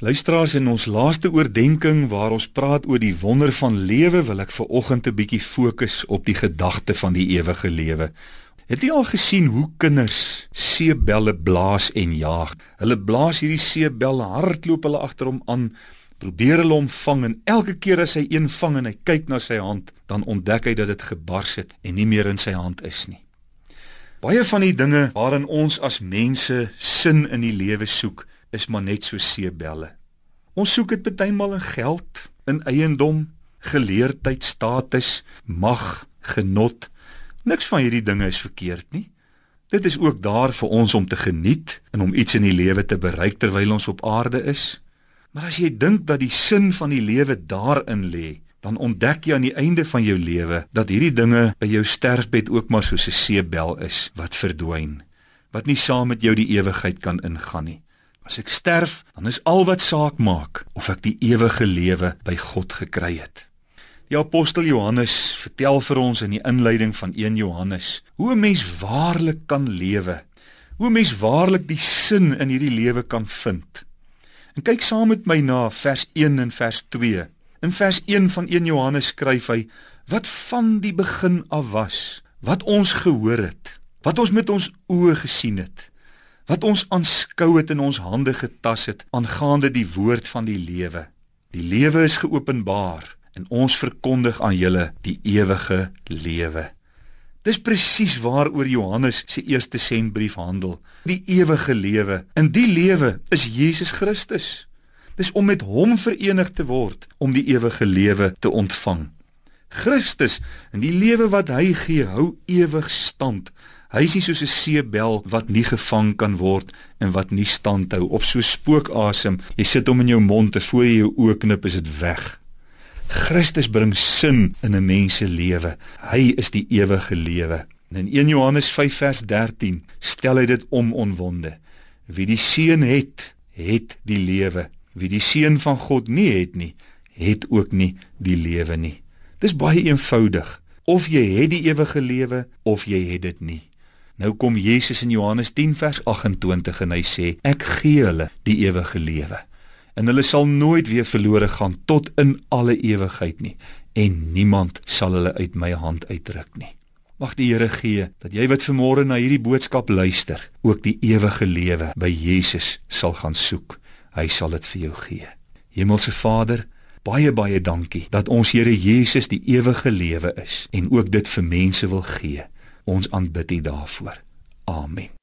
Luisteraars in ons laaste oordeenking waar ons praat oor die wonder van lewe, wil ek vir oggend 'n bietjie fokus op die gedagte van die ewige lewe. Het jy al gesien hoe kinders seebelle blaas en jaag? Hulle blaas hierdie seebel, hardloop hulle agter hom aan, probeer hulle hom vang en elke keer as hy een vang en hy kyk na sy hand, dan ontdek hy dat dit gebars het en nie meer in sy hand is nie. Baie van die dinge waarin ons as mense sin in die lewe soek, is maar net so seebelle. Ons soek dit bytelmal in geld, in eiendom, geleerdheid, status, mag, genot. Niks van hierdie dinge is verkeerd nie. Dit is ook daar vir ons om te geniet en om iets in die lewe te bereik terwyl ons op aarde is. Maar as jy dink dat die sin van die lewe daarin lê, dan ontdek jy aan die einde van jou lewe dat hierdie dinge by jou sterfbed ook maar soos 'n seebel is wat verdwyn, wat nie saam met jou die ewigheid kan ingaan nie. As ek sterf, dan is al wat saak maak of ek die ewige lewe by God gekry het. Die apostel Johannes vertel vir ons in die inleiding van 1 Johannes hoe 'n mens waarlik kan lewe. Hoe 'n mens waarlik die sin in hierdie lewe kan vind. En kyk saam met my na vers 1 en vers 2. In vers 1 van 1 Johannes skryf hy wat van die begin af was, wat ons gehoor het, wat ons met ons oë gesien het wat ons aanskou het in ons hande getas het aangaande die woord van die lewe. Die lewe is geopenbaar en ons verkondig aan julle die ewige lewe. Dis presies waaroor Johannes se eerste sendbrief handel, die ewige lewe. In die lewe is Jesus Christus. Dis om met hom verenig te word om die ewige lewe te ontvang. Christus en die lewe wat hy gee, hou ewig stand. Hy is nie soos 'n seebel wat nie gevang kan word en wat nie standhou of so spookasem. Jy sit hom in jou mond en voor jy jou oë knip is dit weg. Christus bring sin in 'n mens se lewe. Hy is die ewige lewe. In 1 Johannes 5 vers 13 stel hy dit om onwonde. Wie die seun het, het die lewe. Wie die seun van God nie het nie, het ook nie die lewe nie. Dis baie eenvoudig. Of jy het die ewige lewe of jy het dit nie. Nou kom Jesus in Johannes 10 vers 28 en hy sê ek gee hulle die ewige lewe en hulle sal nooit weer verlore gaan tot in alle ewigheid nie en niemand sal hulle uit my hand uitruk nie. Mag die Here gee dat jy wat vanmôre na hierdie boodskap luister, ook die ewige lewe by Jesus sal gaan soek. Hy sal dit vir jou gee. Hemelse Vader, baie baie dankie dat ons Here Jesus die ewige lewe is en ook dit vir mense wil gee. Ons aanbid U daarvoor. Amen.